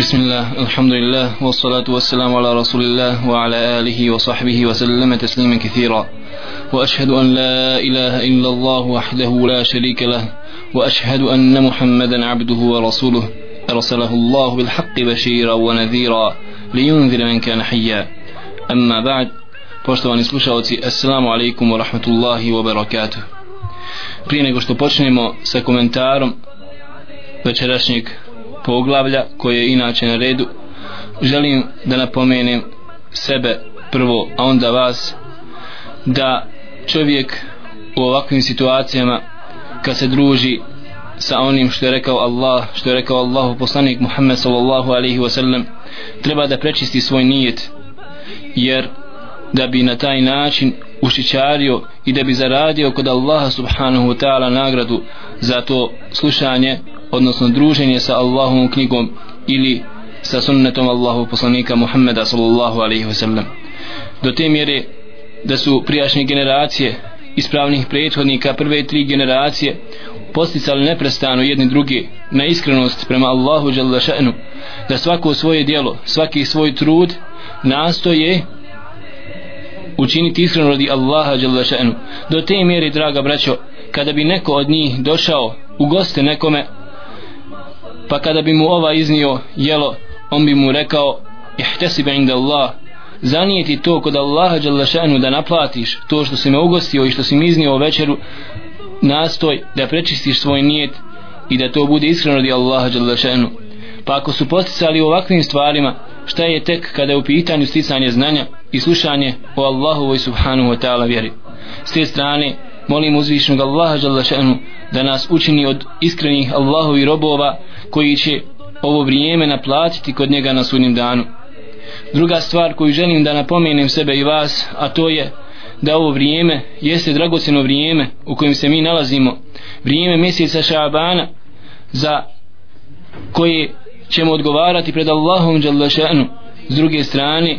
بسم الله الحمد لله والصلاة والسلام على رسول الله وعلى آله وصحبه وسلم تسليما كثيرا وأشهد أن لا إله إلا الله وحده لا شريك له وأشهد أن محمدا عبده ورسوله أرسله الله بالحق بشيرا ونذيرا لينذر من كان حيا أما بعد poštovani slušalci assalamu alaikum wa rahmatullahi wa barakatuh. Prije nego što počnemo sa komentarom večerašnjeg poglavlja koje je inače na redu želim da napomenem sebe prvo a onda vas da čovjek u ovakvim situacijama kad se druži sa onim što je rekao Allah što je rekao Allahu poslanik Muhammed sallallahu alaihi wasallam treba da prečisti svoj nijet jer da bi na taj način ušićario i da bi zaradio kod Allaha subhanahu wa ta'ala nagradu za to slušanje odnosno druženje sa Allahovom knjigom ili sa sunnetom Allahu poslanika Muhammeda sallallahu alaihi ve sellem do te mjere da su prijašnje generacije ispravnih prethodnika prve tri generacije posticali neprestano jedni drugi na iskrenost prema Allahu jalla še'nu da svako svoje dijelo svaki svoj trud nastoje učiniti iskreno radi Allaha jalla še'nu. Do te mjere draga braćo kada bi neko od njih došao u goste nekome pa kada bi mu ova iznio jelo on bi mu rekao ihtesib inda Allah zanijeti to kod Allaha Đalešanu da naplatiš to što si me ugostio i što si mi iznio večeru nastoj da prečistiš svoj nijet i da to bude iskreno radi Allaha Đalešanu pa ako su posticali ovakvim stvarima šta je tek kada je u pitanju sticanje znanja i slušanje o Allahu i subhanahu wa ta'ala vjeri? S te strane molim uzvišnog Allaha Đalešanu da nas učini od iskrenih Allahovi robova koji će ovo vrijeme naplatiti kod njega na sudnjem danu. Druga stvar koju želim da napomenem sebe i vas a to je da ovo vrijeme jeste dragoceno vrijeme u kojem se mi nalazimo. Vrijeme mjeseca Šabana za koje ćemo odgovarati pred Allahom Đalešanu. S druge strane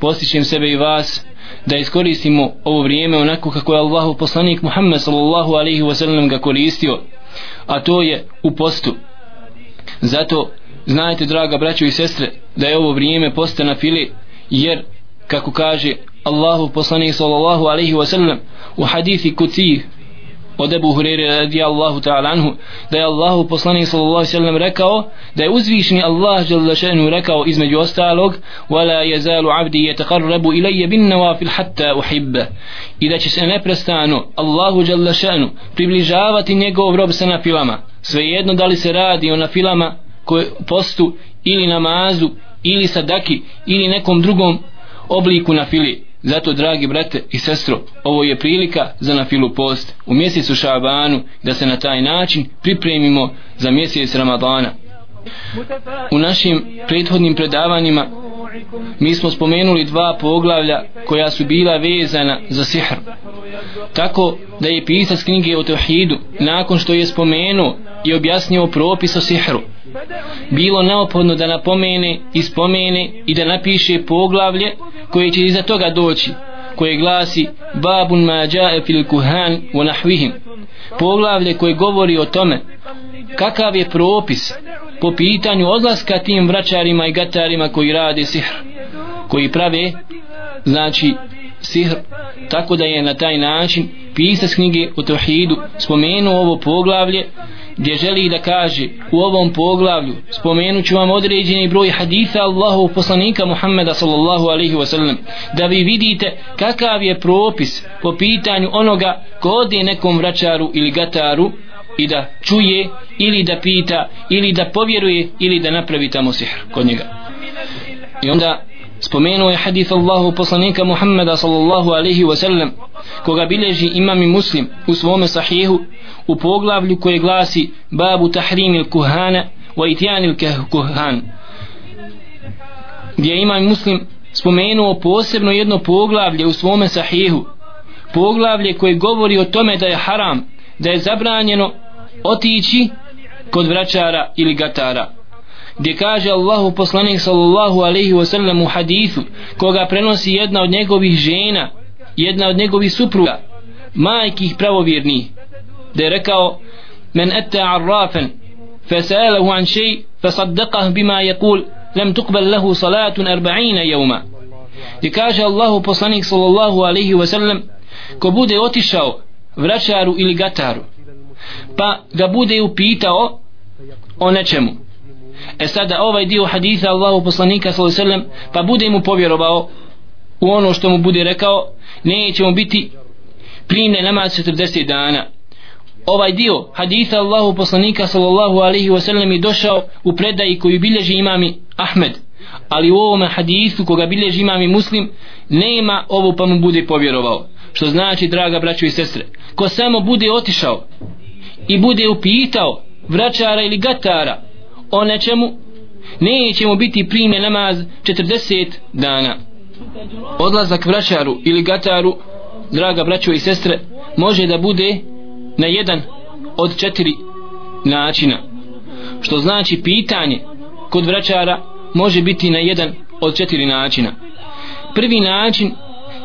postićem sebe i vas da iskoristimo ovo vrijeme onako kako je Allahu poslanik Muhammed sallallahu alaihi wasallam ga koristio a to je u postu zato znajte draga braćo i sestre da je ovo vrijeme posta na fili jer kako kaže Allahu poslanik sallallahu alaihi wasallam u hadithi kuci od Ebu Hurere radi Allahu ta'ala anhu da je Allahu poslanik sallallahu sallam rekao da je uzvišni Allah jalla še'nu rekao između ostalog wala يَزَالُ abdi yataqarrabu ilayya bin nawafil hatta i da će se neprestano Allahu jalla še'nu približavati njegov rob sa nafilama. Svejedno da li se radi o nafilama koje postu ili namazu ili sadaki ili nekom drugom obliku na fili zato dragi brate i sestro ovo je prilika za na filu post u mjesecu Šabanu da se na taj način pripremimo za mjesec Ramadana. U našim prethodnim predavanjima mi smo spomenuli dva poglavlja koja su bila vezana za sihr. Tako da je pisac knjige o Tevhidu nakon što je spomenuo i objasnio propis o sihru bilo neophodno da napomene i spomene i da napiše poglavlje koje će iza toga doći koje glasi babun ma jae fil kuhan wa nahvihim poglavlje koje govori o tome kakav je propis po pitanju odlaska tim vraćarima i gatarima koji rade sihr koji prave znači sihr tako da je na taj način pisac knjige o Tohidu spomenuo ovo poglavlje gdje želi da kaže u ovom poglavlju spomenut ću vam određeni broj haditha Allahu poslanika Muhammeda sallallahu alaihi wasallam da vi vidite kakav je propis po pitanju onoga ko ode nekom vraćaru ili gataru i da čuje ili da pita ili da povjeruje ili da napravi tamo sihr kod njega. I onda spomenuo je hadith Allahu poslanika Muhammeda sallallahu alaihi wasallam koga bilježi imam i muslim u svome sahihu u poglavlju koje glasi babu tahrimil kuhana wa itjanil kuhan gdje imam muslim spomenuo posebno jedno poglavlje u svome sahihu poglavlje koje govori o tome da je haram da je zabranjeno otići kod vraćara ili gatara gdje kaže Allahu poslanik sallallahu alaihi wasallam u hadithu koga prenosi jedna od njegovih žena jedna od njegovih supruga majkih pravovjernih da je rekao men ete arrafen fasalahu an šej fasaddaqah bima yaqul لم تقبل له صلاة أربعين يوما i kaže Allahu poslanik sallallahu alaihi wa sallam ko bude otišao vraćaru ili gataru pa ga bude upitao o nečemu e sada ovaj dio haditha Allahu poslanika sallallahu alejhi ve sellem pa bude mu povjerovao u ono što mu bude rekao neće mu biti primne namaz 40 dana. Ovaj dio haditha Allahu poslanika sallallahu alaihi ve sellem je došao u predaji koju bilježi imami Ahmed ali u ovom hadisu koga bilježi imam i muslim nema ovo pa mu bude povjerovao. Što znači draga braćo i sestre ko samo bude otišao i bude upitao vraćara ili gatara o nečemu neće mu biti prime namaz 40 dana. Odlazak vraćaru ili gataru draga braćo i sestre može da bude na jedan od četiri načina. Što znači pitanje kod vraćara može biti na jedan od četiri načina. Prvi način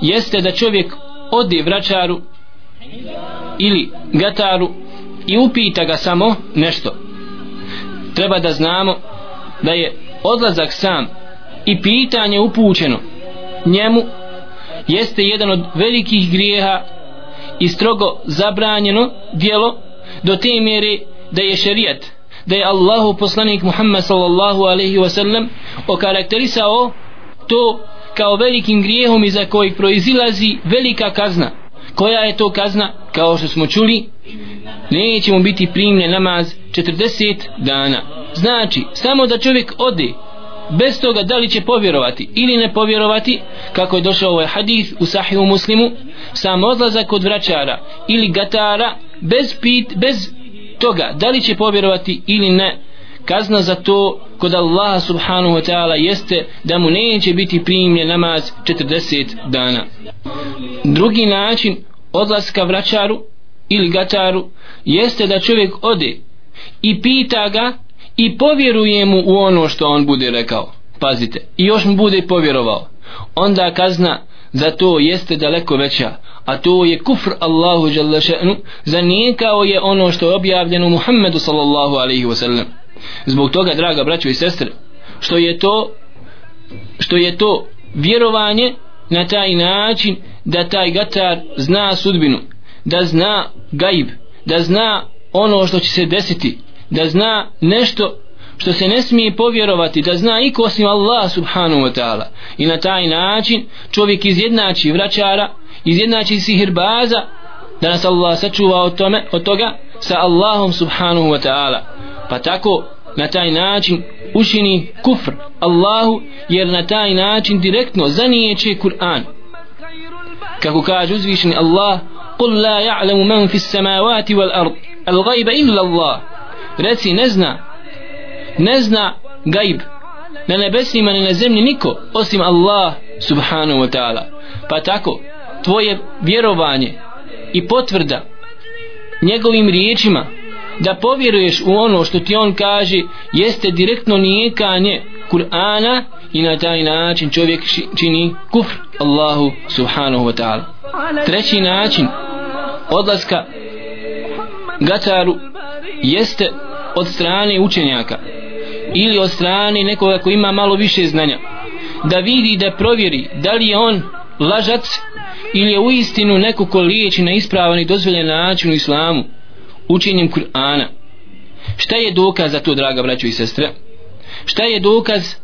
jeste da čovjek ode vraćaru ili gataru i upita ga samo nešto treba da znamo da je odlazak sam i pitanje upućeno njemu jeste jedan od velikih grijeha i strogo zabranjeno dijelo do te mjere da je šerijat da je Allahu poslanik Muhammed sallallahu alaihi wasallam okarakterisao to kao velikim grijehom iza kojeg proizilazi velika kazna. Koja je to kazna? Kao što smo čuli nećemo biti primljen namaz 40 dana. Znači samo da čovjek ode bez toga da li će povjerovati ili ne povjerovati kako je došao ovaj hadith u sahiju muslimu sam odlazak od vraćara ili gatara bez, pit, bez toga da li će povjerovati ili ne kazna za to kod Allaha subhanahu wa ta'ala jeste da mu neće biti primljen namaz 40 dana. Drugi način odlaska vraćaru ili gataru jeste da čovjek ode i pita ga i povjeruje mu u ono što on bude rekao. Pazite i još mu bude povjerovao. Onda kazna za to jeste daleko veća a to je kufr Allahu jalla še'nu zanijekao je ono što je objavljeno Muhammedu sallallahu alaihi wasallam. Zbog toga draga braćo i sestre što je to što je to vjerovanje na taj način da taj gatar zna sudbinu da zna gaib da zna ono što će se desiti da zna nešto što se ne smije povjerovati da zna iko osim Allah subhanahu wa ta'ala. I na taj način čovjek izjednači vraćara izjednači sihirbaza da nas Allah sačuva od, tome, od toga sa Allahom subhanahu wa ta'ala. Pa tako na taj način učini kufr Allahu jer na taj način direktno zanijeće Kur'an. Kako kaže uzvišeni Allah قل لا يعلم من في السماوات والأرض الغيب إلا الله reci ne zna ne zna gaib na nebesima ni na zemlji niko osim Allah subhanahu wa ta'ala pa tako tvoje vjerovanje i potvrda njegovim riječima da povjeruješ u ono što ti on kaže jeste direktno nijekanje Kur'ana i na taj način čovjek čini kufr Allahu subhanahu wa ta'ala treći način odlaska gataru jeste od strane učenjaka ili od strane nekoga ko ima malo više znanja da vidi da provjeri da li je on lažac ili je u istinu neko ko liječi na ispravan i dozvoljen način u islamu učenjem Kur'ana. Šta je dokaz za to draga braćo i sestre? Šta je dokaz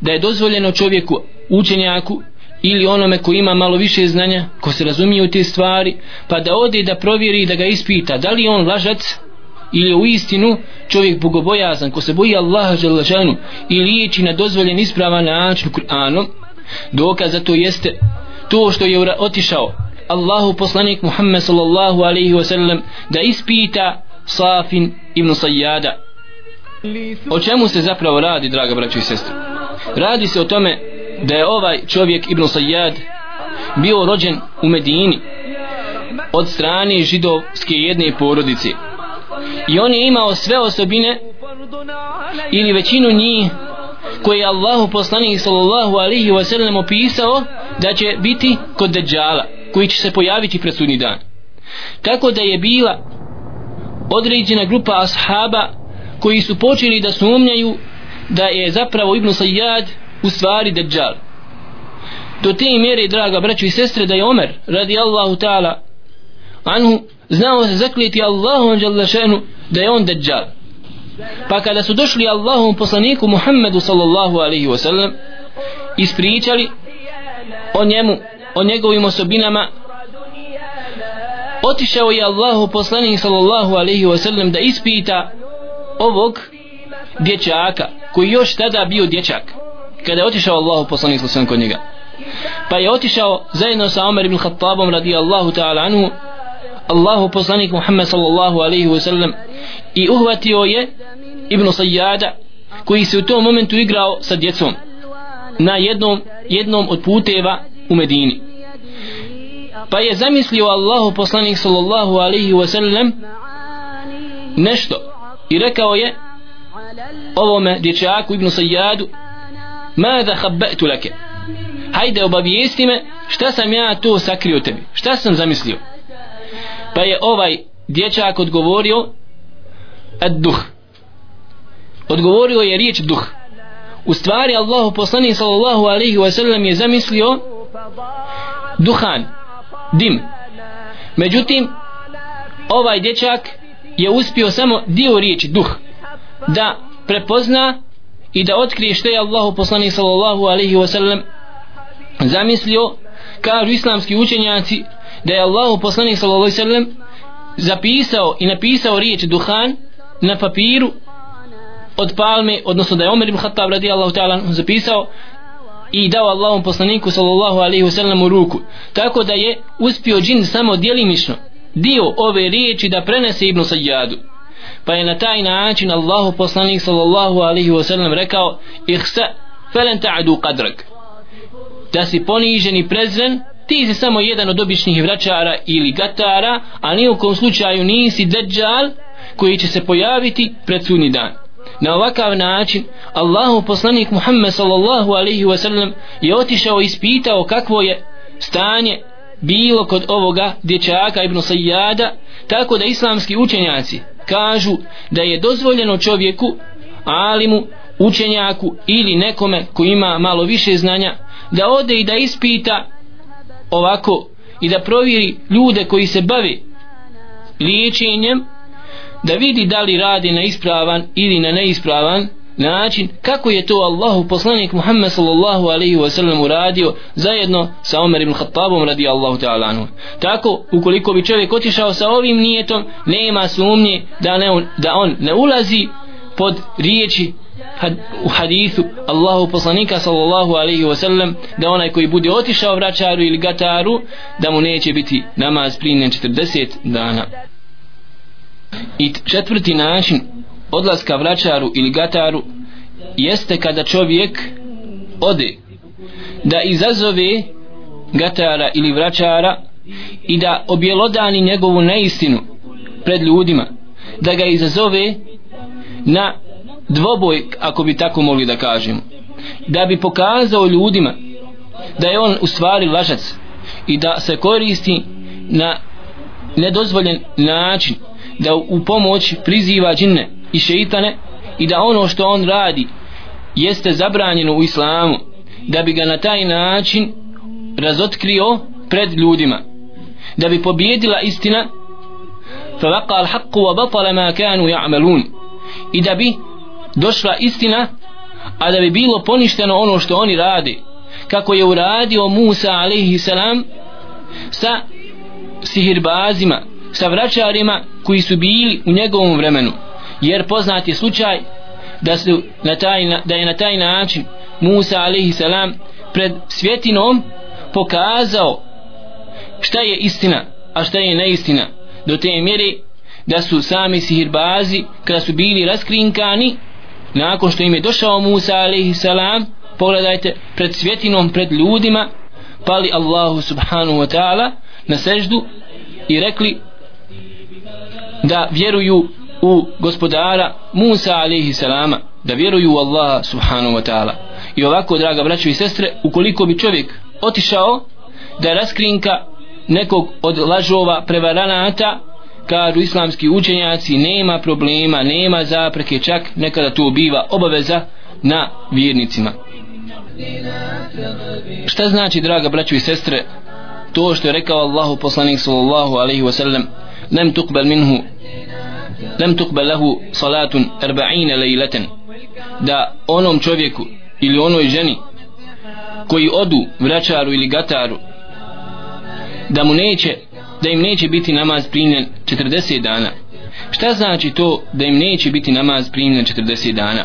da je dozvoljeno čovjeku učenjaku ili onome ko ima malo više znanja ko se razumije u te stvari pa da ode da provjeri da ga ispita da li je on lažac ili u istinu čovjek bogobojazan ko se boji Allaha želešanu i liječi na dozvoljen ispravan način Kur'anom. Dokaz za to jeste to što je otišao Allahu poslanik Muhammed sallallahu alaihi wasallam da ispita Safin ibn Sajjada o čemu se zapravo radi draga braćo i sestre? Radi se o tome da je ovaj čovjek ibn Sayyad bio rođen u Medini od strane židovske jedne porodice. I on je imao sve osobine ili većinu njih koje je Allahu poslanik sallallahu alihi wasallam opisao da će biti kod Dejjala koji će se pojaviti pred sudni dan. Tako da je bila određena grupa ashaba koji su počeli da sumnjaju da je zapravo Ibn Sayyad u stvari Dejjal do te mjere draga braćo i sestre da je Omer radi Allahu ta'ala anhu znao se zaklijeti Allahom šenu da je on Dejjal pa kada su došli Allahom poslaniku Muhammedu sallallahu alaihi wasallam ispričali o njemu o njegovim osobinama otišao je Allahu poslanik sallallahu alaihi wasallam da ispita ovog dječaka koji još tada bio dječak kada je otišao Allahu poslanik sallallahu kod njega. Pa je otišao zajedno sa Omer ibn Khattabom radi Allahu ta'ala anhu. Allahu poslanik Muhammed sallallahu alaihi wasallam i uhvatio je Ibn Sayyada koji se u tom momentu igrao sa djecom na jednom, jednom od puteva u Medini. Pa je zamislio Allahu poslanik sallallahu alaihi wasallam nešto i rekao je ovome dječaku Ibn Sayyadu mada habbetu lake hajde obavijesti me šta sam ja to sakrio tebi. Šta sam zamislio? Pa je ovaj dječak odgovorio ad duh odgovorio je riječ duh. U stvari Allahu poslanik sallallahu alaihi wasallam je zamislio duhan dim. Međutim ovaj dječak je uspio samo dio riječi duh da prepozna i da otkrije što je Allahu poslanik sallallahu alaihi wasallam zamislio kažu islamski učenjaci da je Allahu poslanik sallallahu alaihi wasallam zapisao i napisao riječ duhan na papiru od palme, odnosno da je Omer ibn Khattab radijallahu ta'ala zapisao i dao Allahom poslaniku sallallahu alaihi wasallam u ruku. Tako da je uspio džin samo dijelimično dio ove riječi da prenese Ibnu Sajjadu pa je na taj način Allahu poslanik sallallahu alaihi wasallam rekao ihsa felen ta'adu qadrak. Da si ponižen i prezren ti si samo jedan od običnih vraćara ili gatara a nijekom slučaju nisi deđal koji će se pojaviti pred sudni dan. Na ovakav način Allahu poslanik Muhammed sallallahu alaihi wa sallam je otišao i ispitao kakvo je stanje bilo kod ovoga dječaka Ibn Sayyada tako da islamski učenjaci kažu da je dozvoljeno čovjeku alimu, učenjaku ili nekome ko ima malo više znanja da ode i da ispita ovako i da provjeri ljude koji se bave liječenjem da vidi da li radi na ispravan ili na neispravan način kako je to Allahu poslanik Muhammed sallallahu alaihi wasallam uradio zajedno sa Omer ibn Khattabom radi Allahu ta'ala anhu. Tako ukoliko bi čovjek otišao sa ovim nijetom nema sumnje da, ne, da on ne ulazi pod riječi had, u hadithu Allahu poslanika sallallahu alaihi wasallam da onaj koji bude otišao vraćaru ili gataru da mu neće biti namaz prinjen 40 dana. I četvrti način odlaska vraćaru ili gataru jeste kada čovjek ode da izazove gatara ili vraćara i da objelodani njegovu neistinu pred ljudima da ga izazove na dvoboj ako bi tako mogli da kažemo da bi pokazao ljudima da je on u stvari lažac i da se koristi na nedozvoljen način da u pomoć priziva džinne i šeitane i da ono što on radi jeste zabranjeno u islamu da bi ga na taj način razotkrio pred ljudima da bi pobjedila istina فوقع الحق وبطل ما كانوا يعملون i da bi došla istina a da bi bilo poništeno ono što oni rade kako je uradio Musa alaihi salam sa sihirbazima sa vraćarima koji su bili u njegovom vremenu jer poznati slučaj da su na taj, da je na taj način Musa alaihi salam pred svjetinom pokazao šta je istina a šta je neistina. Do te mjere da su sami sihirbazi kada su bili raskrinkani nakon što im je došao Musa alaihi salam pogledajte pred svjetinom pred ljudima pali Allahu subhanahu wa ta'ala na seždu i rekli da vjeruju u gospodara Musa alaihi salama da vjeruju u Allaha subhanahu wa ta'ala. I ovako draga braćo i sestre ukoliko bi čovjek otišao da raskrinka nekog od lažova prevaranata kažu islamski učenjaci nema problema nema zapreke čak nekada to biva obaveza na vjernicima. Šta znači draga braćo i sestre to što je rekao Allahu poslanik sallallahu alaihi wa sallam nem tukbel minhu lem tukbel lehu salatun erba'ine lejleten. Da onom čovjeku ili onoj ženi koji odu vraćaru ili gataru da mu neće da im neće biti namaz primljen 40 dana. Šta znači to da im neće biti namaz primljen 40 dana?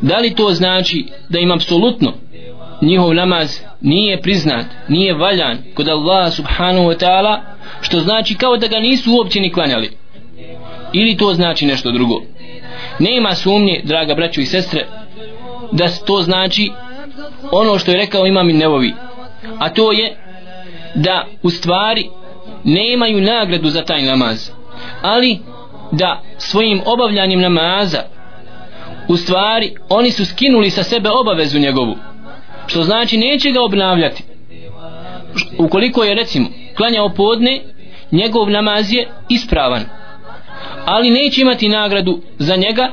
Da li to znači da im apsolutno njihov namaz nije priznat nije valjan kod Allaha subhanahu wa ta'ala što znači kao da ga nisu uopće ni klanjali? Ili to znači nešto drugo? Nema sumnje draga braćo i sestre da to znači ono što je rekao imam i nevovi a to je da u stvari nemaju nagradu za taj namaz ali da svojim obavljanjem namaza u stvari oni su skinuli sa sebe obavezu njegovu što znači neće ga obnavljati. Ukoliko je recimo klanjao podne njegov namaz je ispravan ali neće imati nagradu za njega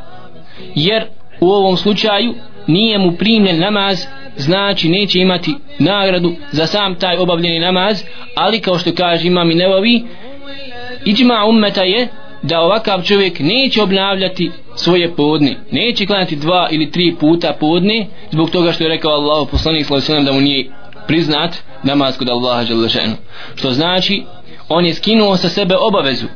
jer u ovom slučaju nije mu primljen namaz znači neće imati nagradu za sam taj obavljeni namaz. Ali kao što kaže imam i nevovi iđma ummeta je da ovakav čovjek neće obnavljati svoje podne. Neće klanjati dva ili tri puta podne zbog toga što je rekao Allah poslanik sallallahu da mu nije priznat namaz kod Allaha želešenu što znači on je skinuo sa sebe obavezu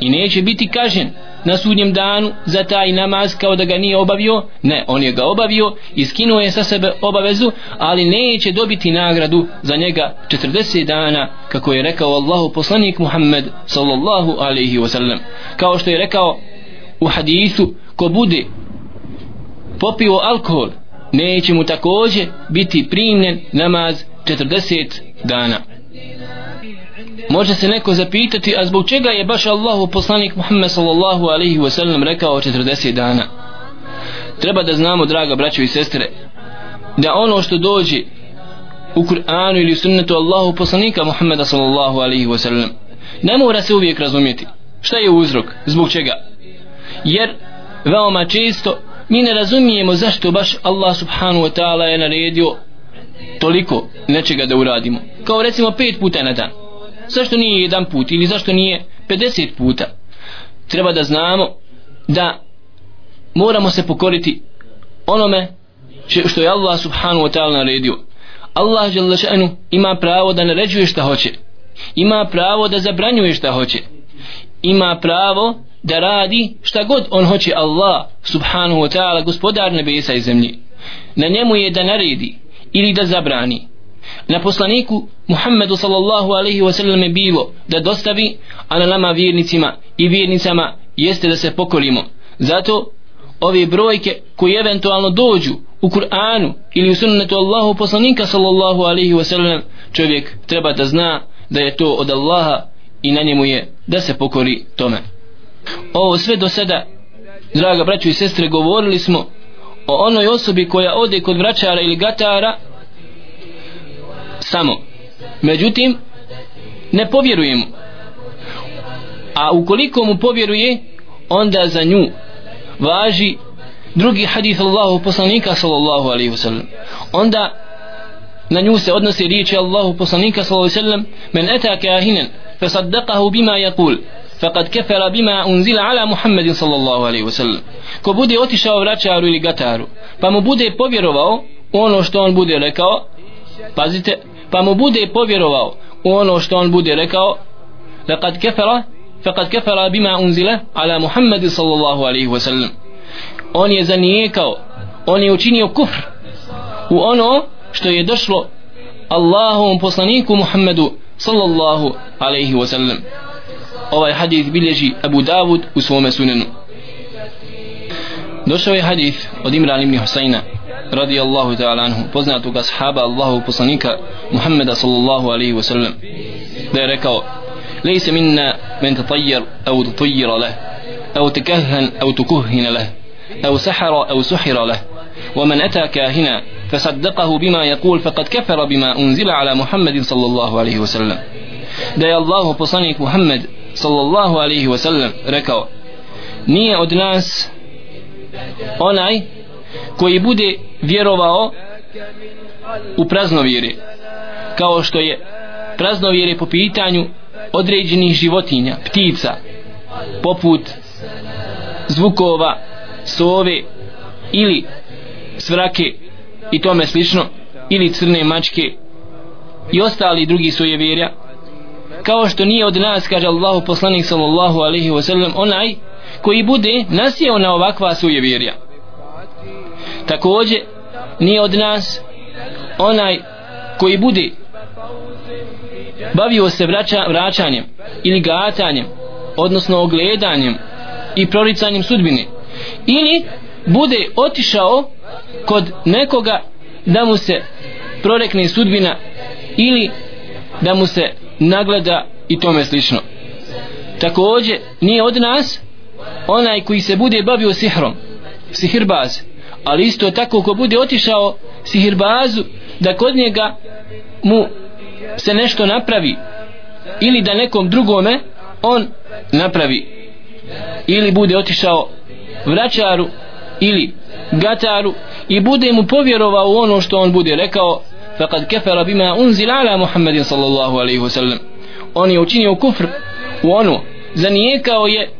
i neće biti kažen na sudnjem danu za taj namaz kao da ga nije obavio. Ne, on je ga obavio i skinuo je sa sebe obavezu ali neće dobiti nagradu za njega 40 dana kako je rekao Allahu poslanik Muhammed sallallahu alaihi wasallam. Kao što je rekao u hadisu ko bude popio alkohol neće mu također biti primljen namaz 40 dana može se neko zapitati a zbog čega je baš Allahu poslanik Muhammed sallallahu alaihi wa sallam rekao 40 dana? Treba da znamo draga braćo i sestre da ono što dođe u Kur'anu ili u sunnetu Allahu poslanika Muhammeda sallallahu alaihi wa sallam ne mora se uvijek razumjeti. Šta je uzrok, zbog čega? Jer veoma često mi ne razumijemo zašto baš Allah subhanahu wa ta'ala je naredio toliko nečega da uradimo. Kao recimo pet puta na dan zašto nije jedan put ili zašto nije 50 puta? Treba da znamo da moramo se pokoriti onome što je Allah subhanahu wa ta'ala naredio. Allah šanu ima pravo da naređuje šta hoće. Ima pravo da zabranjuje šta hoće. Ima pravo da radi šta god on hoće. Allah subhanahu wa ta'ala gospodar nebesa i zemlji na njemu je da naredi ili da zabrani na poslaniku Muhammedu sallallahu alaihi wa sallam je bilo da dostavi a na nama vjernicima i vjernicama jeste da se pokolimo. Zato ove brojke koje eventualno dođu u Kur'anu ili u sunnetu Allahu poslanika sallallahu alaihi wa sallam čovjek treba da zna da je to od Allaha i na njemu je da se pokori tome. Ovo sve do sada draga braćo i sestre govorili smo o onoj osobi koja ode kod vraćara ili gatara samo. Međutim ne povjerujemo a ukoliko mu povjeruje onda za nju važi drugi hadith Allahu poslanika sallallahu alaihi wasallam. Onda na nju se odnosi riječi Allahu poslanika sallallahu alaihi wasallam men eta kahinan fasaddaqahu bima yaqul faqad kafara bima unzila ala Muhammedin sallallahu alaihi wasallam. Ko bude otišao vraćaru ili gataru pa mu bude povjerovao ono što on bude rekao pazite pa mu bude povjerovao u ono što on bude rekao faqad kafara faqad kafara bima unzila ala Muhammad sallallahu alaihi wa sallam. On je zanijekao on je učinio kufr u ono što je došlo Allahovom poslaniku Muhammedu sallallahu alaihi wa sallam. Ovaj hadith bilježi Abu Davud u svome sunenu. Došao je hadith od Imran ibn Husayna radi Allahu ta'ala anhu poznatog ashaba Allahu poslanika Muhammeda sallallahu alaihi wa sallam da je rekao ليس منا من تطير أو تطير له أو تكهن أو تكهن له أو سحر أو سحر له ومن أتى كاهنا فصدقه بما يقول فقد كفر بما أنزل على محمد صلى الله عليه وسلم da je Allah poslanik Muhammed sallallahu alaihi wasallam rekao nije od nas onaj koji bude vjerovao u praznovjere kao što je praznovjere po pitanju određenih životinja, ptica poput zvukova sove ili svrake i tome slično ili crne mačke i ostali drugi sujevjerja kao što nije od nas kaže Allahu poslanik sallallahu alaihi wasallam onaj koji bude nasjeo na ovakva sujevjerja takođe nije od nas onaj koji bude bavio se vraća, vraćanjem ili gatanjem odnosno ogledanjem i proricanjem sudbine. Ili bude otišao kod nekoga da mu se prorekne sudbina ili da mu se nagleda i tome slično. Također nije od nas onaj koji se bude bavio sihrom sihirbaz ali isto tako ko bude otišao sihirbazu da kod njega mu se nešto napravi ili da nekom drugome on napravi. Ili bude otišao vraćaru ili gataru i bude mu povjerovao u ono što on bude rekao faqad kafara bima unzila ala Muhammedin sallallahu alaihi wasallam on je učinio kufr u ono zanijekao je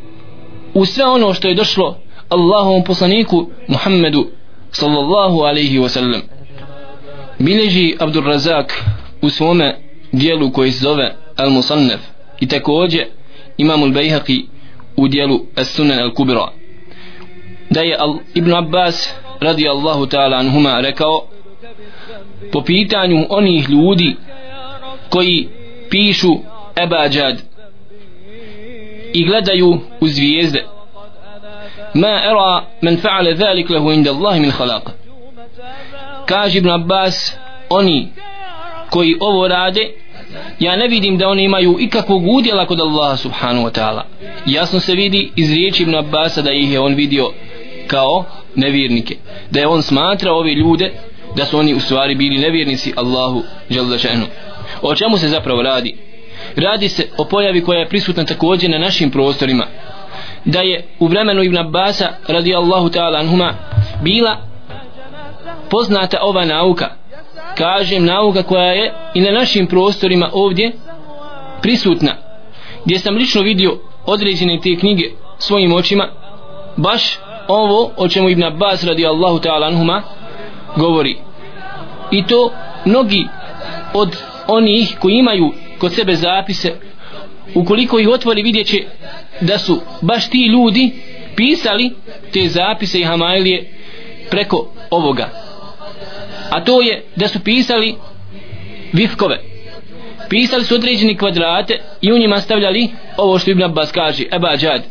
u sve ono što je došlo Allahovom poslaniku Muhammedu sallallahu alaihi wasallam bileži Abdur Razak u svome dijelu koji se zove Al Musannef i također Imam Al Bejhaqi u dijelu As Sunan Al Kubra da je Al Ibn Abbas radi Allahu ta'ala anhuma rekao po pitanju onih ljudi koji pišu Ebadžad i gledaju u zvijezde ma era men fa'ale zalik lehu inda Allahi min halaka kaže Ibn Abbas oni koji ovo rade ja ne vidim da oni imaju ikakvog udjela kod Allaha subhanahu wa ta'ala. Jasno se vidi iz riječi Ibn Abbasa da ih je on vidio kao nevjernike. Da je on smatra ove ljude da su oni u stvari bili nevjernici Allahu želdašenu o čemu se zapravo radi? Radi se o pojavi koja je prisutna također na našim prostorima da je u vremenu Ibn Abbasa radijallahu ta'ala anhuma bila poznata ova nauka. Kažem nauka koja je i na našim prostorima ovdje prisutna gdje sam lično vidio određene te knjige svojim očima baš ovo o čemu Ibn Abbas radijallahu ta'ala anhuma govori. I to mnogi od onih koji imaju kod sebe zapise ukoliko ih otvori vidjet će da su baš ti ljudi pisali te zapise i hamailije preko ovoga. A to je da su pisali vifkove. Pisali su određeni kvadrate i u njima stavljali ovo što Ibn Abbas kaže Eba Džad.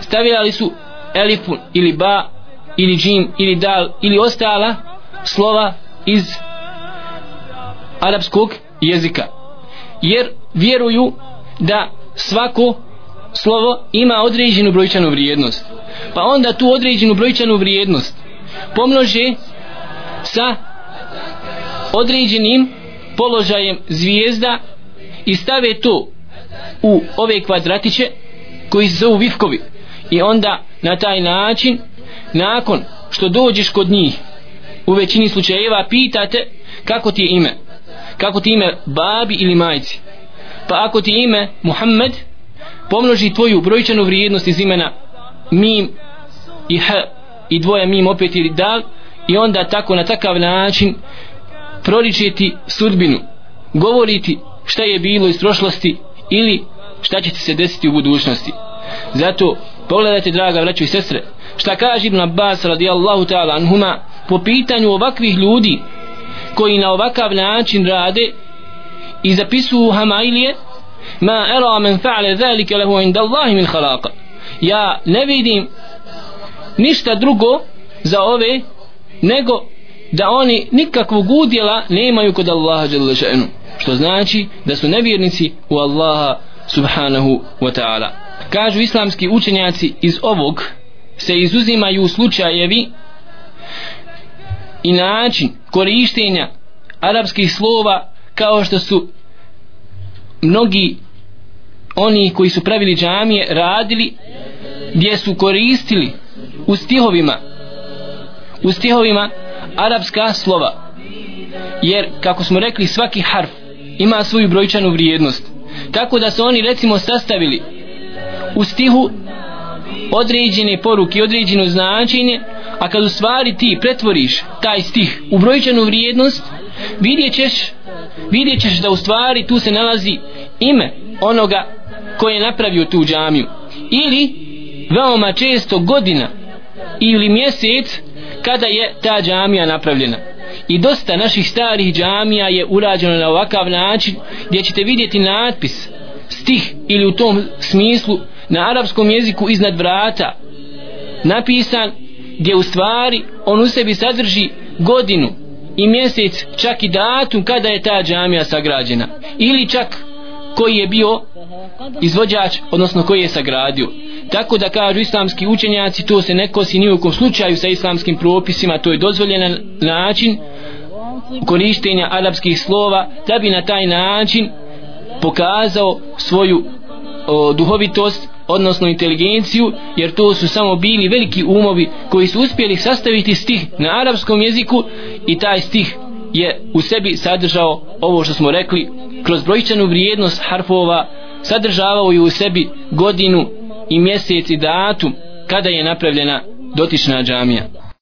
Stavljali su elifun ili ba ili džim ili dal ili ostala slova iz arapskog jezika. Jer vjeruju da svako slovo ima određenu brojčanu vrijednost. Pa onda tu određenu brojčanu vrijednost pomnože sa određenim položajem zvijezda i stave to u ove kvadratiće koji se zovu vifkovi. I onda na taj način nakon što dođeš kod njih u većini slučajeva pitate kako ti je ime. Kako ti ime babi ili majci. Pa ako ti ime Muhammed pomnoži tvoju brojčanu vrijednost iz imena mim i h i dvoje mim opet ili dal i onda tako na takav način proričeti sudbinu. Govoriti šta je bilo iz prošlosti ili šta će ti se desiti u budućnosti. Zato pogledajte draga braćo i sestre šta kaže Ibn Abbas radijallahu ta'ala anhuma po pitanju ovakvih ljudi koji na ovakav način rade i zapisuju hamailije ma era men fa'ale zalike lehu inda Allahi min halaka ja ne vidim ništa drugo za ove nego da oni nikakvog udjela nemaju kod Allaha Đalešenu što znači da su nevjernici u Allaha subhanahu wa ta'ala. Kažu islamski učenjaci iz ovog se izuzimaju slučajevi i način korištenja arapskih slova kao što su mnogi oni koji su pravili džamije radili gdje su koristili u stihovima u stihovima arapska slova. Jer kako smo rekli svaki harf ima svoju brojčanu vrijednost. Tako da su oni recimo sastavili u stihu određene poruke određeno značenje a kad u stvari ti pretvoriš taj stih u brojčanu vrijednost vidjet ćeš vidjet ćeš da u stvari tu se nalazi ime onoga koji je napravio tu džamiju. Ili veoma često godina ili mjesec kada je ta džamija napravljena. I dosta naših starih džamija je urađeno na ovakav način gdje ćete vidjeti natpis stih ili u tom smislu na arapskom jeziku iznad vrata. Napisan gdje u stvari on u sebi sadrži godinu i mjesec čak i datum kada je ta džamija sagrađena. Ili čak koji je bio izvođač odnosno koji je sagradio. Tako da kažu islamski učenjaci to se ne kosi ni u kom slučaju sa islamskim propisima to je dozvoljen način korištenja arapskih slova da bi na taj način pokazao svoju o, duhovitost odnosno inteligenciju jer to su samo bili veliki umovi koji su uspjeli sastaviti stih na arapskom jeziku i taj stih je u sebi sadržao ovo što smo rekli kroz brojčanu vrijednost harfova sadržavao je u sebi godinu i mjesec i datum kada je napravljena dotična džamija.